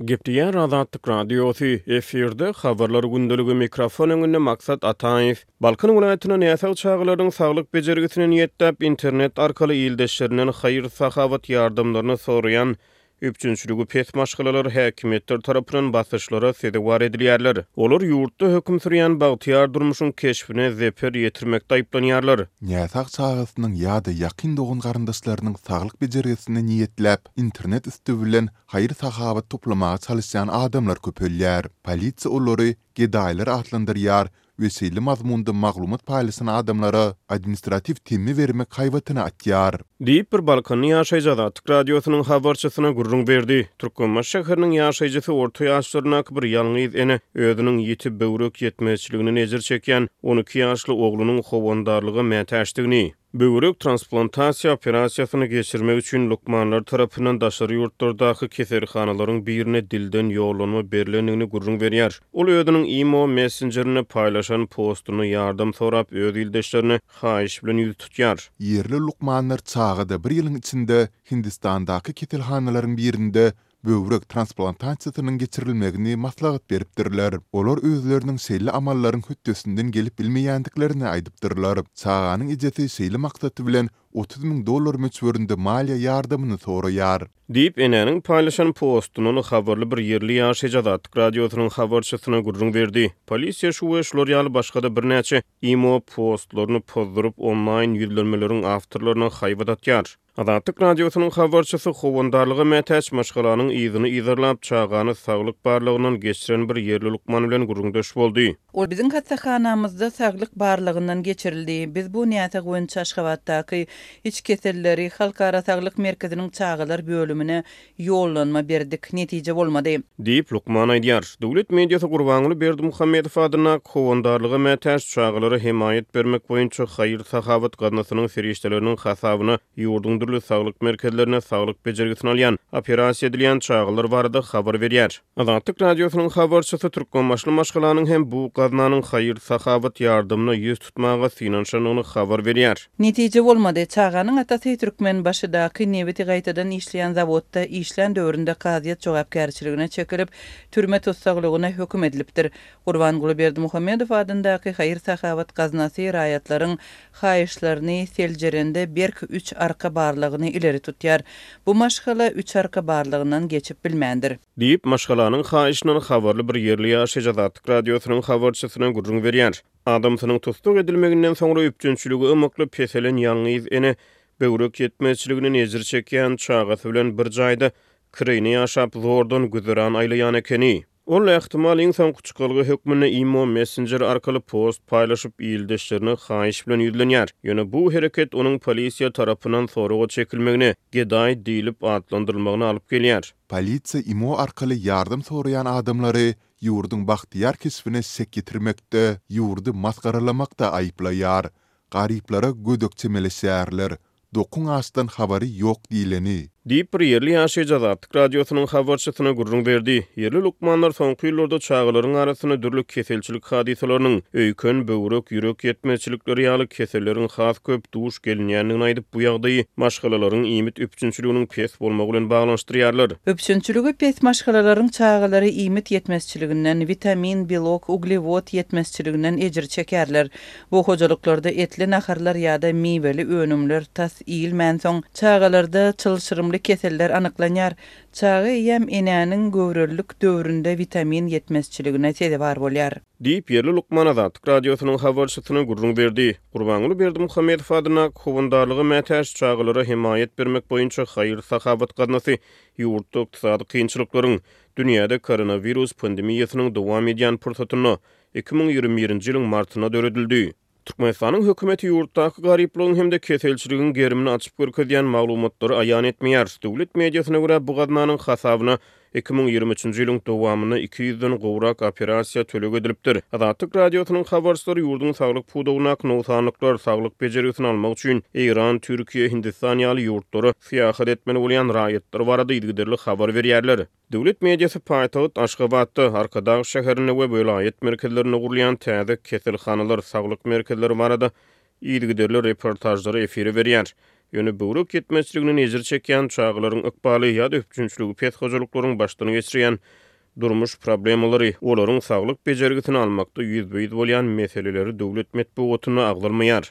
Gep diýer Azatlyk Radiosy, efirde Habarlar gündeligi, mikrofon öňünde Maksat Ataýew. Balkan welaýatynda näsag çagalaryň saglyk bejergisine niýetläp, internet arkaly ildeşlerinden haýyr-sahawat ýardamlaryny soraýan üpjünçiligi pes maşgalalar häkimiýetler tarapyndan basyşlara sezewar edilýärler. Olar ýurtda höküm sürýän bagtyýar durmuşyň keşbine zeper ýetirmekde aýyplanýarlar. Näsag çagasynyň ýa-da ýakyn dogan-garyndaşlarynyň saglyk bejergisine niýetläp, internet üsti bilen Haýyr-sahawat toplamaga çalyşýan adamlar köpelýär. Polisiýa olary gedaýlar atlandyrýar we şeýle mazmunda maglumat paýlaşan adamlara administratiw temmi bermek haýbatyny atýar. Diýip, bir balkanly ýaşaýjy Azatlyk Radiosynyň habarçysyna gürrüň berdi. Türkmenbaşy şäheriniň ýaşaýjysy orta ýaşlaryndaky bir ýalňyz ene özüniň ýiti böwrek ýetmezçiliginden ejir çekýän on iki ýaşly oglunyň howandarlyga mätäçdigini, Böwrek transplantasiýa operasiýasyny geçirmek üçin lukmanlar tarapyndan daşary ýurtlardaky keselhanalaryň birine dilden ýollanma berlendigini gürrüň berýär. Ol özüniň imo messenjerinde paýlaşan postunda ýardam sorap öz ildeşlerine haýyş bilen ýüz tutýar. Ýerli lukmanlar çagada bir ýylyň içinde Hindistandaky keselhanalaryň birinde böwrek transplantasiýasynyň geçirilmegini maslahat beripdirler. Olar özleriniň şeýle amallaryň hötdesinden gelip bilmeýändiklerini aýdypdyrlar. Çaganyň ejesi şeýle maksat bilen otuz müň dollar möçberinde maliýe ýardamyny soraýar. Diýip, enäniň paýlaşan postundan habarly bir ýerli ýaşaýjy Azatlyk Radiosynyň habarçysyna gürrüň berdi. Polisiýa şu we şular ýaly başga-da birnäçe imo postlaryny pozduryp, onlaýn ýüzlenmeleriň awtorlaryna haýbat atýar. Azatlyk Radiosynyň habarçysy howandarlyga mätäç maşgalanyň yzyny yzarlap, çagany saglyk barlagyndan geçiren bir ýerli lukman bilen gürrüňdeş boldy. Ol biziň hassahanamyzda saglyk barlagyndan geçirildi. Biz bu näsag boýunça Aşgabatdaky Iç keselleri halkara saglyk merkeziniň çagalar bölümine Ýollanma berdik, netije bolmady. Diýip, lukman aýdýar. Döwlet mediasy Gurbanguly Berdimuhamedow adyndaky Howandarlyga mätäç çagalara hemaýat bermek boýunça haýyr-sahawat gaznasynyň serişdeleriniň hasabyna ýurduň dürli saglyk merkezlerinde saglyk bejergisini alýan, operasiýa edilýän çagalar barada habar berýär. Azatlyk Radiosynyň habarçysy türkmenbaşly maşgalanyň hem bu gaznanyň haýyr-sahawat ýardamyna ýüz tutmaga synanyşandygyny habar berýär. Netije bolmady. Çaganyň atasy Türkmenbaşydaky nebiti gaýtadan işleýän zawodda işlän döwründe kazyýet jogapkärçiligine çekilip, türme tussaglygyna höküm edilipdir. Gurbanguly Berdimuhamedow adyndaky haýyr-sahawat gaznasy raýatlaryň haýyşlaryny seljerende berk üç arka barlygyny ileri tutýar. Bu maşgala üç arka barlygyndan geçip bilmändir. Diýip, maşgalanyň haýyşyndan habarly bir ýerli ýaşaýjy Azatlyk Radiosynyň habarçysyna gürrüň berýär. Adamsynyň tussag edilmeginden soňra üpjünçiligi ymykly peselen ýalňyz ene böwrek ýetmezçiliginden ejir çekýän çagasy bilen bir jaýda kireýine ýaşap zordan güzeran aýlaýan ekeni. Ol, ähtimal, iň soňky çykalga hökmünde imo messenjeri arkaly post paýlaşyp, ildeşlerine haýyş bilen ýüzlenýär. Ýöne bu hereket onuň polisiýa tarapyndan soraga çekilmegine, gedaý diýlip atlandyrylmagyna alyp gelýär. Polisiýa imo arkaly ýardam soraýan adamlary ýurduň bagtyýar keşbine şek ýetirmekde, ýurdy masgaralamakda aýyplaýar. Garyplara gödek çemeleşýärler, Dokuň açdan habary ýok diýleni. Diýip, bir ýerli ýaşaýjy Azatlyk Radiosynyň habarçysyna gürrüň berdi. Ýerli lukmanlar soňky ýyllarda çagalaryň arasynda dürli keselçilik hadysalarynyň, öýken, böwrek, ýürek ýetmezçilikleri ýaly keselleriň has köp duş gelinýändigini aýdyp, bu ýagdaýy maşgalalaryň iýmit üpjünçiliginiň pes bolmagy bilen baglanyşdyrýarlar. Üpjünçiligi pes maşgalalaryň çagalary iýmit ýetmezçiliginden, witamin, belok, uglewod ýetmezçiliginden ejir çekerler. Bu hojalyklarda etli naharlar ýa-da miweli önümler tas iýilmänsoň, çagalarda çylşyrymly keseller anyklanýar. Çaga eýýäm enäniň göwrelilik döwründe witamin ýetmezçiligine sezewar bolýar. Diýip, ýerli lukman Azatlyk Radiosynyň habarçysyna gürrüň berdi. Gurbanguly Berdimuhamedow adyndaky Howandarlyga mätäç çagalara hemaýat bermek boýunça haýyr-sahawat gaznasy ýurtda ykdysady kynçylyklaryň, dünýäde koronawirus pandemiýasynyň dowam edýän pursatynda Iki müň ýigrimi birinji ýylyň martynda döredildi. Türkmenistanyň hökümeti ýurtdaky garyplygyň hem-de keselçiligiň gerimini açyp görkezýän maglumatlary aýan etmeýär. Döwlet mediasyna görä, bu gaznanyň hasabyna iki müň ýigrimi üçünji ýylyň dowamynda iki ýüzden gowrak operasiýa töleg edilipdir. Azatlyk Radiosynyň habarçylary ýurduň saglyk pudagyndaky nogsanlyklar, saglyk bejergisini almak üçin Eýran, Türkiýe, Hindistan ýaly ýurtlara syýahat etmeli bolýan raýatlar barada yzygiderli habar berýärler. Döwlet mediasy paýtagt Aşgabatda, Arkadag şäherinde we welaýat merkezlerinde gurulýan täze keselhanalar, saglyk merkezleri barada yzygiderli reportažlary efire berýär. Ýöne böwrek ýetmezçiliginden ejir çekýän çagalaryň ykbaly ýa-da üpjünçiligi pes hojalyklaryň başdan geçirýän durmuş problemalary, olaryň saglyk bejergisini almakda ýüzbe-ýüz bolýan meseleleri döwlet metbugatynda agzalmaýar.